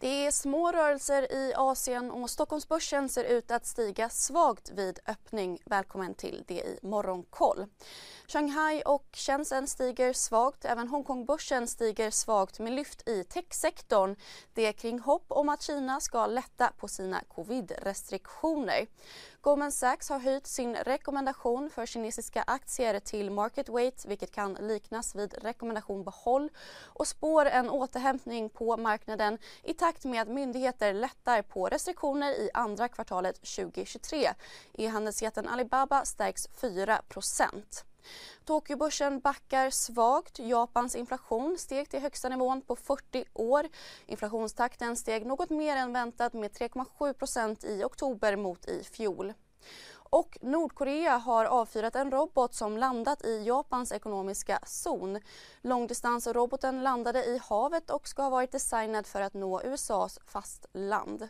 Det är små rörelser i Asien och Stockholmsbörsen ser ut att stiga svagt vid öppning. Välkommen till det i Morgonkoll. Shanghai och Shenzhen stiger svagt. Även Hongkongbörsen stiger svagt med lyft i techsektorn. Det är kring hopp om att Kina ska lätta på sina covid-restriktioner. Goldman Sachs har höjt sin rekommendation för kinesiska aktier till market weight vilket kan liknas vid rekommendation behåll och spår en återhämtning på marknaden i takt med att myndigheter lättar på restriktioner i andra kvartalet 2023. E-handelsjätten Alibaba stärks 4 Tokyobörsen backar svagt. Japans inflation steg till högsta nivån på 40 år. Inflationstakten steg något mer än väntat med 3,7% i oktober mot i fjol. Och Nordkorea har avfyrat en robot som landat i Japans ekonomiska zon. Långdistansroboten landade i havet och ska ha varit designad för att nå USAs fastland.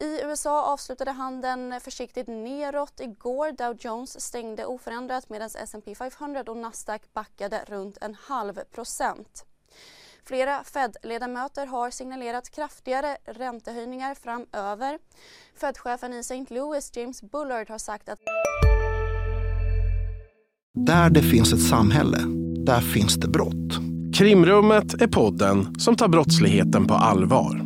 I USA avslutade handeln försiktigt neråt igår. Dow Jones stängde oförändrat medan S&P 500 och Nasdaq backade runt en halv procent. Flera Fed-ledamöter har signalerat kraftigare räntehöjningar framöver. Fed-chefen i St. Louis, James Bullard, har sagt att Där det finns ett samhälle, där finns det brott. Krimrummet är podden som tar brottsligheten på allvar.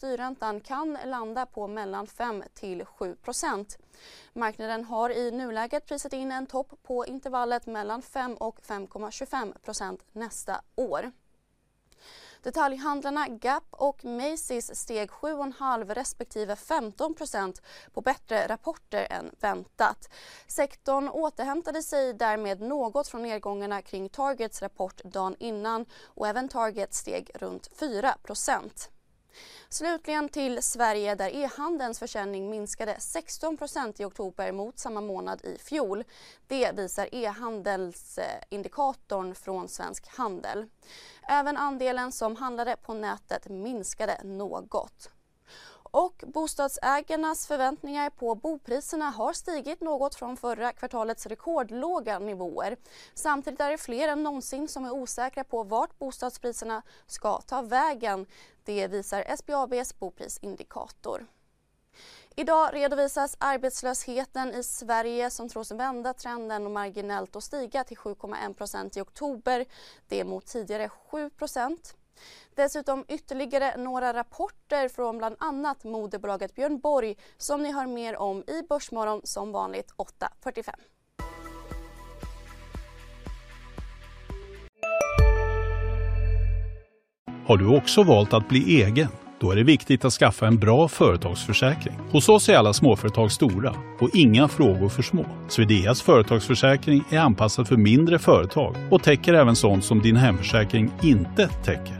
Styrräntan kan landa på mellan 5 till 7% Marknaden har i nuläget prisat in en topp på intervallet mellan 5 och 5,25% nästa år. Detaljhandlarna Gap och Macy's steg 7,5 respektive 15% på bättre rapporter än väntat. Sektorn återhämtade sig därmed något från nedgångarna kring Targets rapport dagen innan och även Target steg runt 4 Slutligen till Sverige där e-handelns försäljning minskade 16% i oktober mot samma månad i fjol. Det visar e-handelsindikatorn från Svensk Handel. Även andelen som handlade på nätet minskade något. Och bostadsägarnas förväntningar på bopriserna har stigit något från förra kvartalets rekordlåga nivåer. Samtidigt är det fler än någonsin som är osäkra på vart bostadspriserna ska ta vägen. Det visar SBABs boprisindikator. Idag redovisas arbetslösheten i Sverige som tros vända trenden och marginellt och stiga till 7,1% i oktober. Det är mot tidigare 7 Dessutom ytterligare några rapporter från bland annat moderbolaget Björn Borg som ni hör mer om i Börsmorgon som vanligt 8.45. Har du också valt att bli egen? Då är det viktigt att skaffa en bra företagsförsäkring. Hos oss är alla småföretag stora och inga frågor för små. Swedeas företagsförsäkring är anpassad för mindre företag och täcker även sånt som din hemförsäkring inte täcker.